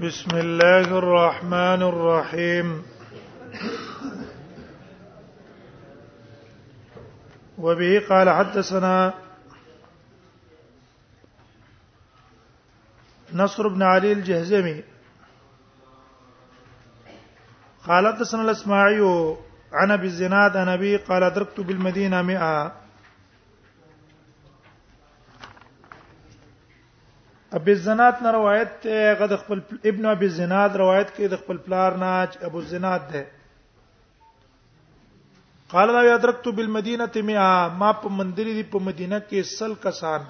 بسم الله الرحمن الرحيم وبه قال حدثنا نصر بن علي الجهزمي قال حدثنا الاسماعي عن ابي الزناد عن ابي قال ادركت بالمدينه 100 ابي الزناد نه روایت ته غد خپل ابن ابي الزناد روایت کې د خپل پلار نه ابو الزناد ده قال لا يدركت بالمدينه مئا ما په مندري دي په مدینه کې سل کسان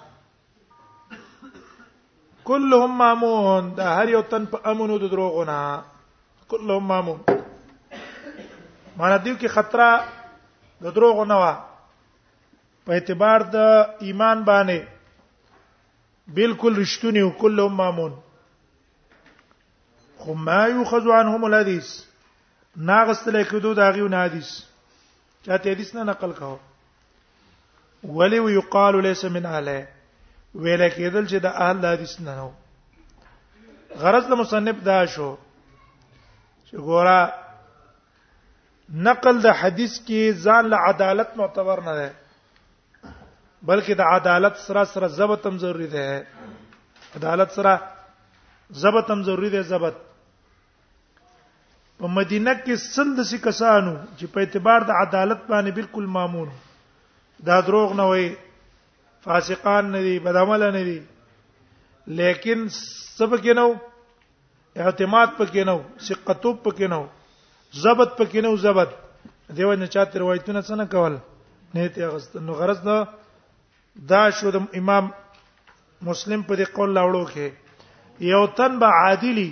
كلهم مامون دا هر یو تن په امنو د دروغونه كلهم مامون معنی دیو کې خطر د دروغونه وا په اعتبار د ایمان باندې بالکل رښتونی او کلهم مامون خو ما یوخذ عنهم الحديث ناغستل کېدو دا غيو نه حدیث چاته حدیث نه نقل کاو ولی ويقال ليس من اهله ویل کېدل چې د اهل حدیث نه نو غرض د مصنف دا شو چې ګورا نقل د حدیث کې ځان له عدالت معتبر نه ده بلکې د عدالت سره سره ضبط هم ضروری ده عدالت سره ضبط هم ضروری ده ضبط په مدینه کې سل د سې کسانو چې په اعتبار د عدالت باندې بالکل مامون دا دروغ نه وي فاسقان نه دي بدعمل نه دي لیکن سبق نه اعتماد پکې نو ثقتوب پکې نو ضبط پکې نو ضبط دیو نه چاته روایتونه څنګه کول نه ته غست نو غرض نه دا شو د امام مسلم په دې قول لاوړو کې یو تن به عادلی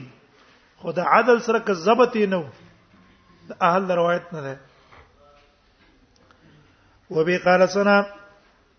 خدا عدل سره که ضبط نه وو د اهل روایت نه ده وبي قال سنا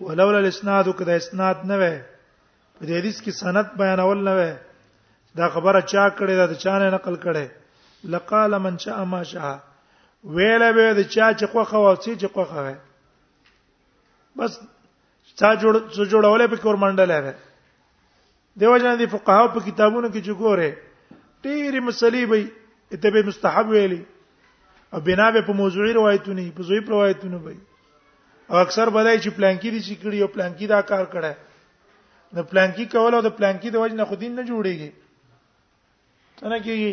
ولولا الاسناد کدا اسناد نه وای په دې حدیث کې سند بیانول نه وای دا خبره چا کړې دا چا نه نقل کړې لقال من شاء ما شاء ویل به د چا چې خوخه او چې چې خوخه وای بس چا جوړ څو جوړولې په کور منډلې وای دیو جن دي فقهاو په کتابونو کې چې ګوره ډېری مسلې به ته به مستحب ویلي او بنا به په موضوعي روایتونه په زوی روایتونه وي او اکثر بدای چې پلانکی دي چې کړي او پلانکی دا کار کړي د پلانکی کول او د پلانکی د وجه نه خودین نه جوړيږي څنګه کیږي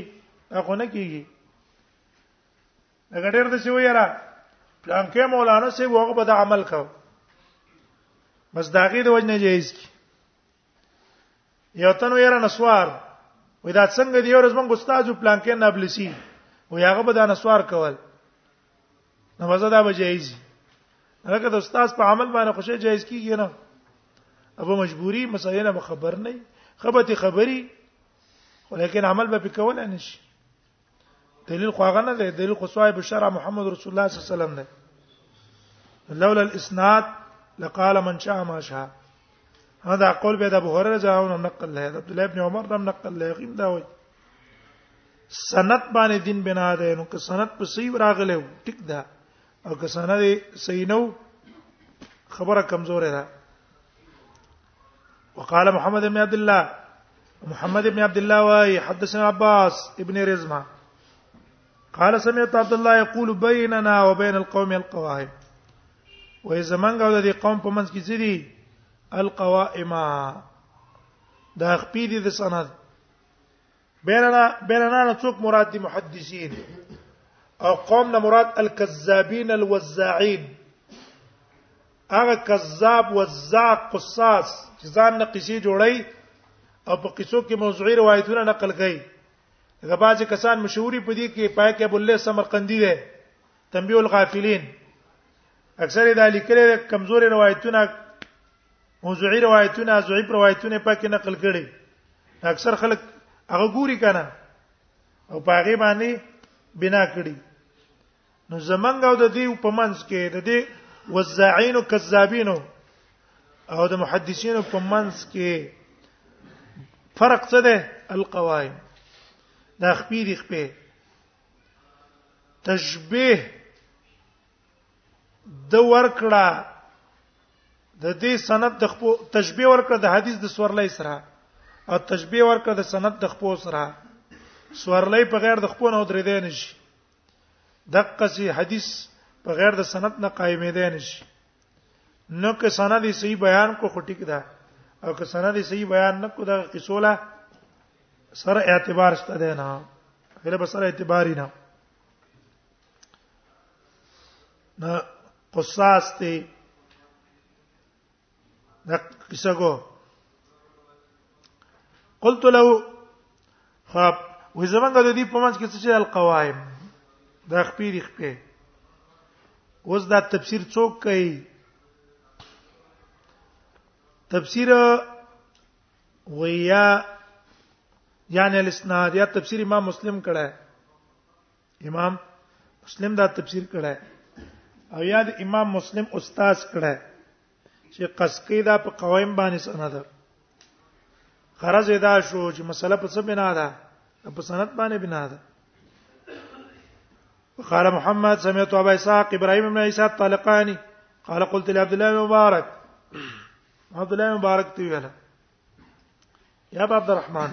هغه نه کیږي دا ډېر د شوی یاره پلان کې مولانا سي وغه به د عمل کو بس داغه د وجنه جایز کی یو تنو یاره نسوار وې دا څنګه دی ورځ مونږ استاد پلان کې نه بلسی و یاغه به دا نسوار کول نو مزه دا به جایز هغه د استاد په عمل باندې خوشی جایز کیږي نه ابو مجبوری مسایل خبر نه خبرتي خبري ولیکن عمل به پکول نه شي دلیل خو هغه نه دی دلیل خو صاحب الشرع محمد رسول الله صلی الله علیه وسلم دی لولا الاسناد لقال من شاء ما شاء هذا قول به د ابو هريره جاءونه نقل له عبد الله ابن عمر دم نقل له غیم دا وای سند باندې دین بنا ده نو که سند په صحیح راغله ټیک ده او که سند صحیح نو خبره کمزوره ده وقال محمد بن عبد الله محمد بن عبد الله واي حدثنا عباس ابن رزمه قال سمعت عبد الله يقول بيننا وبين القوم القواعد وې زمنګ او د قوم په منځ کې سړي القوائم دا خپې دي د سند بیرنا بیرنا نه څوک مراد دي محدثین او قوم نه مراد الکذابین الوزاعین هغه کذاب وزاع قصاص چې ځان نه قصې جوړي او په قصو کې موضوعي روایتونه نقل کوي هغه بعضی کسان مشهوري په دې کې پای کې ابو الله سمرقندی دی تنبیه الغافلین اکثره دا لیکل کمزوري روایتونه موضوعي روایتونه ضعیف روایتونه پکې نقل کړي اکثر خلک هغه ګوري کنه او په هغه باندې بنا کړي نو زمنګ او د دې په منځ کې د دې وزاعین او کذابین او د محدثین په منځ کې فرق څه ده القوایم دا خپې دي خپې تشبیه د ورکړه د دې سند د خپو تشبيه ورکړه د حدیث د سورلې سره او تشبيه ورکړه د سند د خپو سره سورلې په غیر د خپو نه درې دی نشي دقه سي حدیث په غیر د سند نه قائمې دی نشي نو که سند یې صحیح بیان کو خټیک ده او که سند یې صحیح بیان نه کو د قصوله سره اعتبار شته ده نه غیر به سره اعتبار نه نه قصاص ته د کیسه کو قلت له خب و زمنګ د دې په منځ کې څه چې القوایم د خپیر خپې اوس دا تفسیر څوک کوي تفسیر ویا یعنی الاسناد یا تفسیر امام مسلم کړه امام مسلم دا تفسیر کړه او یاد امام مسلم استاد کړه چې قصقی دا په قوایم باندې سند ده غرض دا شو چې مسله په څه بنا ده په سند باندې بنا ده وقال محمد سمعت ابا اسحاق ابراهيم بن عيسى الطلقاني قال قلت لعبد الله بن مبارك عبد الله بن مبارك تيوانا یا ابو عبد الرحمن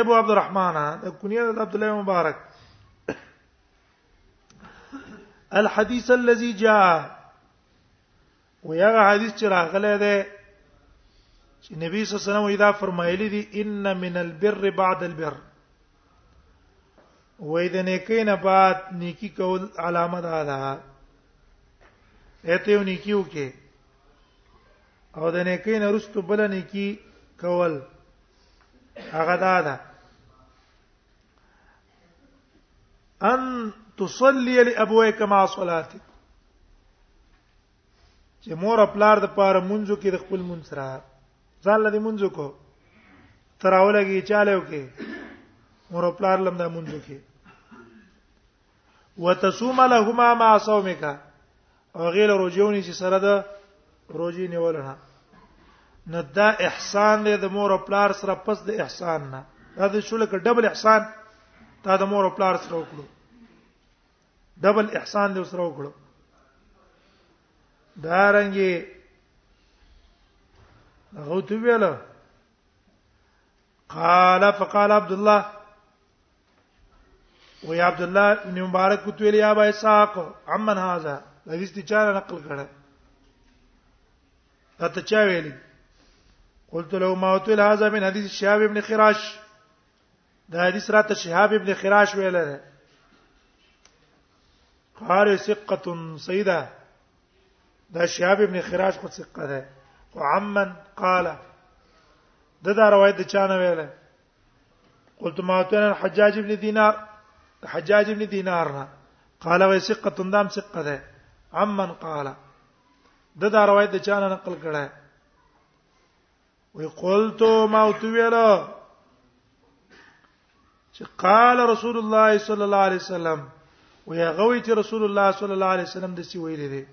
ابو عبد الرحمن د کنیه د عبد الله مبارک الحديث الذي جاء ويغه حدیث چې راغله ده چې نبی صلی الله علیه وسلم دا فرمایلی دي ان من البر بعد البر وې د نیکی نه بعد نیکی کول علامه ده ده اته یو نیکیو کې او د نیکۍ نه رستو بل نیکی کول هغه دا ده ان تصلي لابويك مع صلاتك چې مور خپلار د پاره منځو کې د خپل مون سره ځان لدی منځو کو تراولګي چاله وکي مور خپلار لم د منځو کې وتصوم لهما مع صومك او غیر روجونی چې سره ده روجی نیولنه نو دا احسان دی د مور او پلار سره پس د احسان نه دا د شول ک ډبل احسان تا د مور او پلار سره وکړو ډبل احسان دی سره وکړو دا رنګي هغه تو ویل قال فقال عبد الله وی عبد الله ابن مبارک کو ویل یا با اسحاق عمن هاذا د حدیث ته چاره نقل کړه دا ته چا ویلی قلت له ما وتل هذا من حدیث شهاب ابن خراش دا حدیث راته شهاب ابن خراش ویل ده قال ثقه سیده دا شهاب ابن خراش خو ثقه ده وعمن قال دا, دا روایت د چا نه ویل قلت ما كان الحجاج ابن دينار حجاج ابن دينار نه قال وسقه تندام سقه ده عمن قال دا, دا روایت د چانه نقل کړه وی قلت ما وتویل چې قال رسول الله صلی الله علیه وسلم وی غوی چې رسول الله صلی الله علیه وسلم د سی ویل دي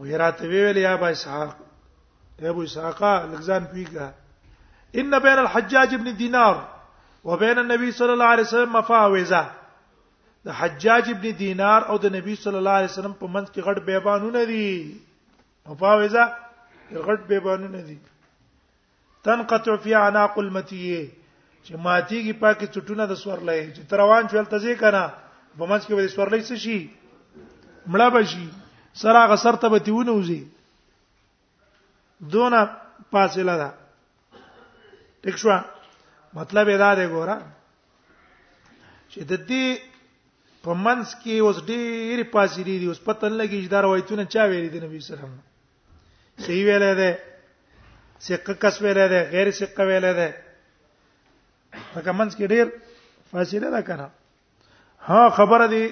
ویراته ویل یا با اسحاق ابو اسحاق لغزان پیګه ان بین الحجاج ابن دینار وبین النبي صلی الله علیه وسلم مفاوزه د حجاج ابن دینار او د نبی صلی الله علیه وسلم په منځ کې غټ بیابانونه دي مفاوزه غټ بیابانونه دي تنقطع فی عناق المتیه چې ماتیږي پاکي چټونه د سورلې چې تروان شول تزه کنه په منځ کې به سورلې څه شي مړه بشي سره غسر ته به تیونه وزي دونه فاصله ده ټیک شو مطلب دا دی ګوره چې د دې په منځ کې اوس ډېری فاصله دي اوس پته نه لګي چې دا روایتونه چا ویلي دي نبی صلی الله علیه وسلم صحیح ویل دی ثقه کس ویل دی غیر ثقه ویل دی هغه منځ کې ډیر فاصله ده کنه ها خبره دی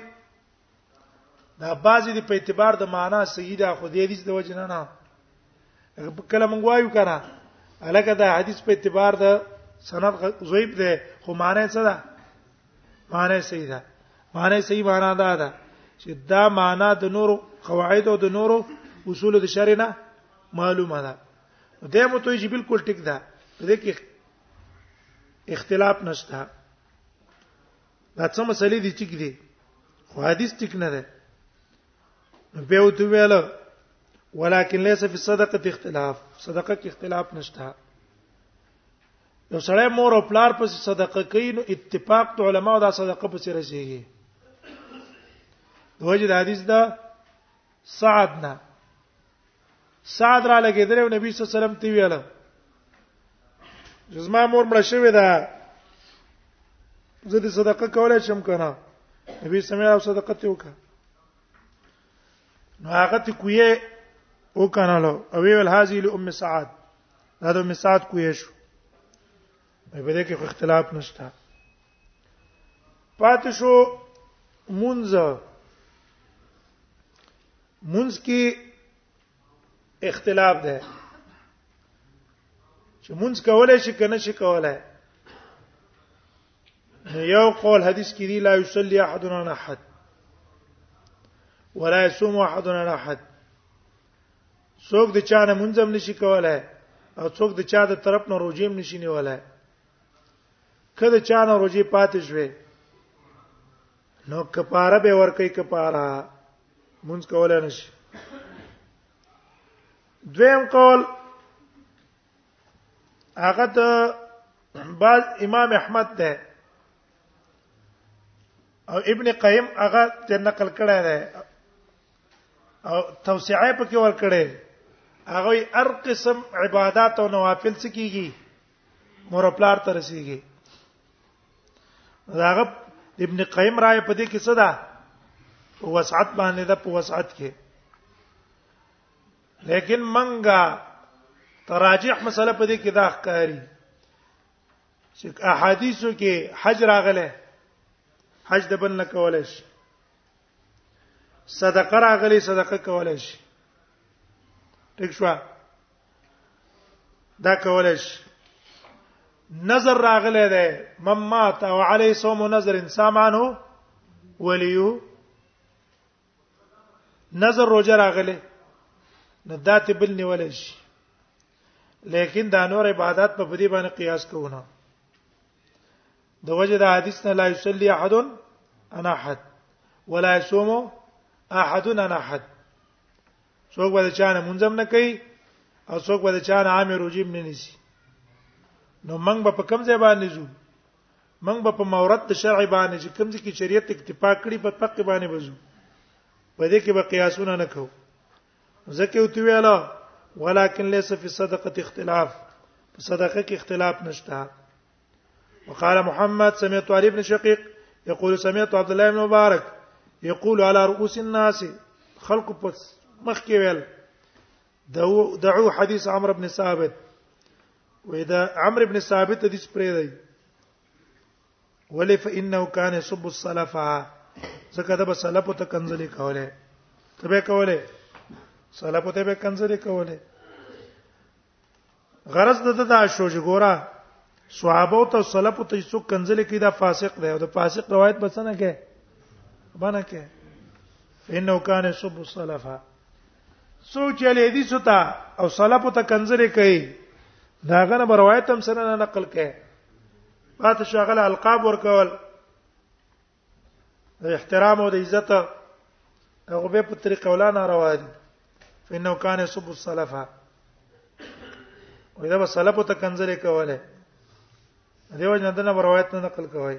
دا بازي دی په اعتبار د معنا صحیح ده خو دې دې د وجه نه نه کله مونږ وایو کنه الکه دا حدیث په اعتبار د سند زویب ده خو معنی څه ده معنی صحیح ده معنی صحیح معنا دا ده چې دا معنا د نور قواعد او د نور اصول د شرع نه معلومه ده دا مو ته چې بالکل ټیک ده دې کې اختلاف نشته دا څه مسلې دي ټیک دي خو حدیث ټیک نه ده به وته ویل ولكن ليس في الصدقه اختلاف صدقه کې اختلاف نشته یو سړی مور او پلار په صدقه کوي نو اتفاق د علماو دا صدقه په سر رسیږي دوجه د حدیث دا سعد نه سعد را لګیدل او نبی صلی الله علیه وسلم تی ویل جزما مور مړ شوې ده زه دې صدقه کولای شم کنه نبی سمع او صدقه ته وکړه نو هغه ته کوی او کنالو او ویل هذه لام سعد دا د ام سعد کوی شو په دې کې اختلاف نشته پاتې شو منځ منځ کې اختلاف ده چې منځ کولای شي کنه شي کولای یو قول حدیث کې دی لا یصلی احدنا احد ولا یصوم احدنا احد څوک د چا نه منځم نشي کولای او څوک د چا د طرف نه روجیم نشي نیولای کله چا نه روجي پاتې شوي نو کفاره به ورکې کفاره مونږ کولای نشي دویم قول هغه ته بعض امام احمد ده او ابن قیم هغه ته نقل کړی دی او توسعه پکې ور کړی هغه هر قسم عبادت او نوافل څه کیږي مور پلار ته رسیږي داغه ابن قیم رائے په دې کې څه ده وسعت باندې ده په وسعت کې لیکن منګه تراجح مسله په دې کې دا ښکاری چې احادیثو کې حج راغله حج د بل نه کولای شي صدقه راغلی صدقه کولای شي ٹھیک شو دا کولای شي نظر راغله ده مما تا وعلي صوم نظر سامانو وليو نظر روزه راغله نو داتې بل نیول شي لیکن دا نور عبادت په دې باندې قیاس کوونه د وجه د حدیث نه لا یصلی احد انا احد ولا یصوم احد انا احد څوک به چانه منظم نه کوي او څوک به چانه عامر روجیم نه نیسی نو موږ به په کوم ځای باندې ځو موږ به په مورد د شرع باندې چې کوم ځکه شریعت اکتفا کړي په پق باندې بزو په دې کې به قیاسونه نه کوو ځکه او تی ویلا ولکن ليس في صدقه اختلاف په صدقه کې اختلاف نشته وقال محمد سمعت علي بن شقيق يقول سمعت عبد الله بن مبارك يقول على رؤوس الناس خلق پس مخکې ویل دعو حديث عمرو بن ثابت وې دا عمرو ابن ثابت د دې پرې دی ولې فإنه كان يسب السلف زکه دا سلف ته کنځلې کوله ته به کوله سلف ته به کنځلې کوله غرض د دا شو چې ګوره صحابه او ته سلف ته یې څوک کنځلې کیدا فاسق دی او د فاسق روایت بسنه کې باندې کې فإنه كان يسب السلف څوک چې له حدیث ته او سلف ته کنځري کوي دا غنه روایت هم سره نه نقل کوي پات شغله القاب ورکول د احترام او د عزت هغه به په طریقه ولا نه روا دي فإنه كان يسب السلف وإذا به سلف ته کنځري کوله دیو جن دنه روایت نه نقل کوي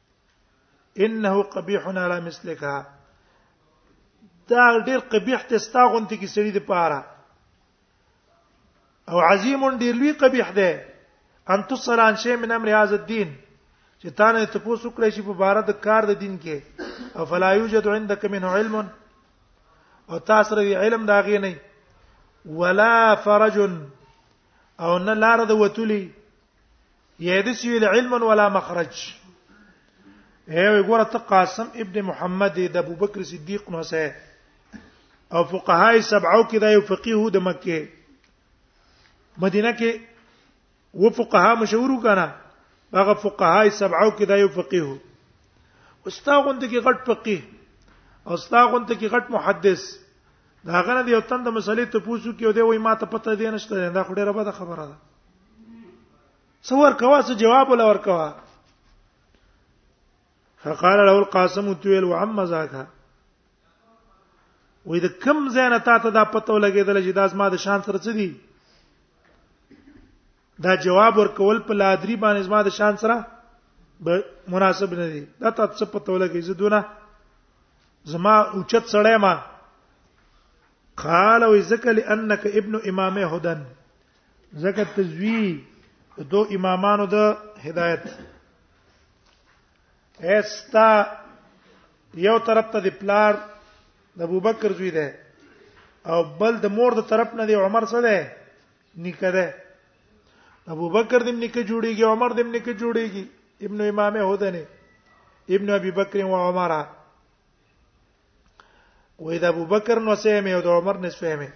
انه قبيح على مثلك دا ډیر قبيح ته ستا غونته کې سړي د پاره او عظیم ډیر لوی قبيح ده ان تصل عن شيء من امر هذا الدين چې تا نه ته پوسو کړی چې په بار د کار د دین کې او فلا یوجد عندك منه علم او تاسو ری علم دا غی نه ولا فرج او نه لار د وتلی یهدس ویل علم ولا مخرج هي وګوره ته قاسم ابن محمد د ابوبکر صدیق نو سه او فقهای سبعو کې دا یو فقيه د مکه مدینه کې و فقها مشهور کنا هغه فقهای سبعو کې دا یو فقيه واستاغوند کې غټ فقيه او استاغوند کې غټ محدث دا غره دی یو تند مسلې ته پوښتنه کې دی وای ما ته پته دی نشته دا خو ډیره بده خبره ده څور کوا څه جواب ولا ور کوا فقال له القاسم تويل وعم ذاك وې د کم زینه تا ته دا پته لګیدل چې دا زما د شان سره څه دي دا جواب ورکول په لادری باندې زما د شان سره مناسب نه دي دا ته څه پته لګی زه دونه زما اوچت سړی ما قال وذکر لانك ابن امام هدن زکه تزوی دو امامانو د هدایت استا یو طرف ته د پلار د ابوبکر زوی ده او بل د مور د طرف نه دی عمر سره ده نیکه ده ابوبکر دیم نیکه جوړیږي عمر دیم نیکه جوړیږي ابن امامه هودنه ابن ابي بکر و عمره وې د ابوبکر نو سمه او د عمر نو سمه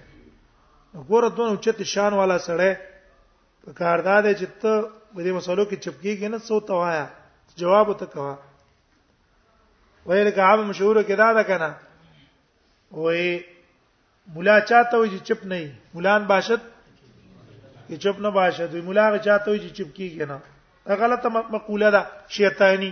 ګوره دونه چت شان والا سړی په کار دا دی چې ته په دې مسلو کې چپکیږي نه څو توایا جواب ته کوا ویل که عام مشهور کې دا ده کنه وې مولا چاته وي چې چپ نه مولان باشد کې چپ نه باشد وي مولا چاته وي چې چپ کیږي نه غلطه مقوله ده شیطانی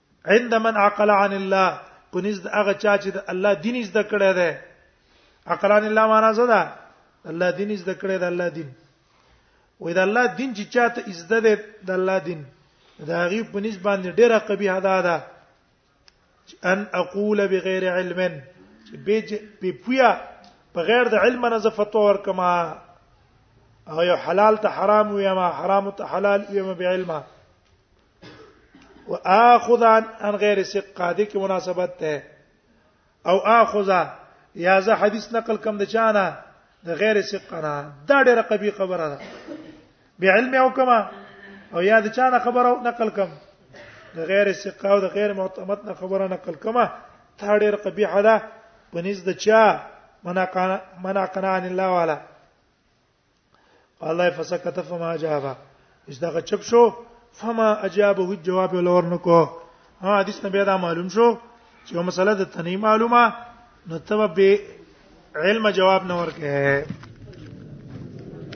عند من عقل عن الله پنځ د هغه چا چې د الله دین زده کړی دی عقل عن الله معنا څه ده الله دین زده کړی دی الله دین وې د الله دین چې چاته زده دی د الله دین دا غي پنځ باندې ډیره قبیحه ده ده ان اقول بغیر علم به به پویا بغیر د علم نه زفتو ورکما او حلال ته حرام ویما حرام ته حلال ویما بعلمه واخذ عن غیر ثقه دې کې مناسبت ده او اخذ یا زه حدیث نقل کم د چانه د غیر ثقه نه دا ډېره قبی خبره ده به علم او کما او یا د چانه خبره نقل کم د غیر ثقه او د غیر معتمد نه خبره نقل کما دا ډېره قبی حدا پنځ د چا منع قنا منع قنا عن الله والا الله فسكت فما جاب ايش دا چپ شو فما اجابه الجواب ولور نکو ها حدیث نه بیا دا معلوم شو چې یو مسله د تنی معلومه نو تب به علم جواب نه ورکه